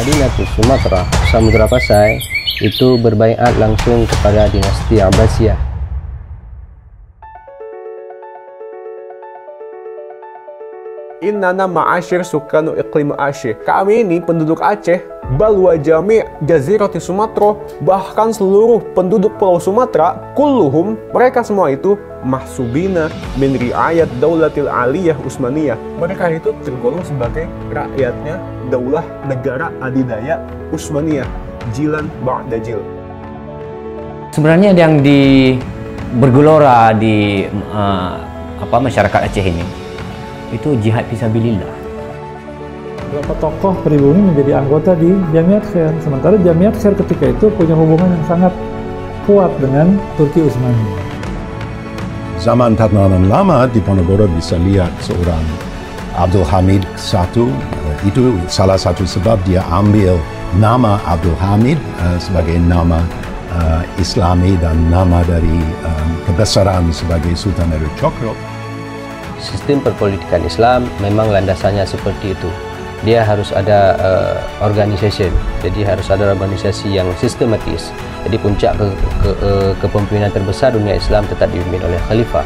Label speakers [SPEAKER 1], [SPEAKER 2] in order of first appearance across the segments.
[SPEAKER 1] Madinatul Sumatera, Samudra Pasai, itu berbaiat langsung kepada dinasti Abbasiyah.
[SPEAKER 2] Innana ma'asyir sukanu iklim Aceh. Kami ini penduduk Aceh, balwa jami' jazirati Sumatera, bahkan seluruh penduduk pulau Sumatera, kulluhum, mereka semua itu mahsubina min riayat daulatil aliyah Usmaniyah. Mereka itu tergolong sebagai rakyatnya daulah negara adidaya Usmaniyah, jilan ba'da jil.
[SPEAKER 3] Sebenarnya yang di bergelora di uh, apa masyarakat Aceh ini itu jihad fisabilillah.
[SPEAKER 4] Beberapa tokoh pribumi menjadi anggota di Jamiat Khair. Sementara Jamiat Khair ketika itu punya hubungan yang sangat kuat dengan Turki Utsmani.
[SPEAKER 5] Zaman tatanan lama di Ponorogo bisa lihat seorang Abdul Hamid satu itu salah satu sebab dia ambil nama Abdul Hamid uh, sebagai nama uh, Islami dan nama dari um, kebesaran sebagai Sultan Eru Chokro.
[SPEAKER 1] Sistem perpolitikan Islam memang landasannya seperti itu. Dia harus ada uh, organization, jadi harus ada organisasi yang sistematis. Jadi puncak ke, ke, uh, kepemimpinan terbesar dunia Islam tetap dipimpin oleh khalifah.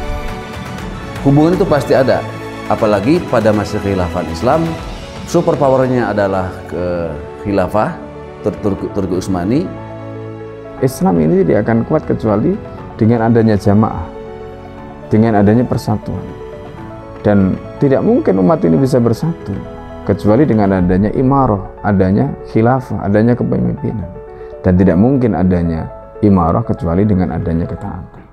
[SPEAKER 6] Hubungan itu pasti ada, apalagi pada masa khilafah Islam, super powernya adalah ke khilafah Turki, Turki Utsmani.
[SPEAKER 7] Islam ini tidak akan kuat kecuali dengan adanya jamaah, dengan adanya persatuan. Dan tidak mungkin umat ini bisa bersatu kecuali dengan adanya imarah, adanya khilafah, adanya kepemimpinan. Dan tidak mungkin adanya imarah kecuali dengan adanya ketaatan.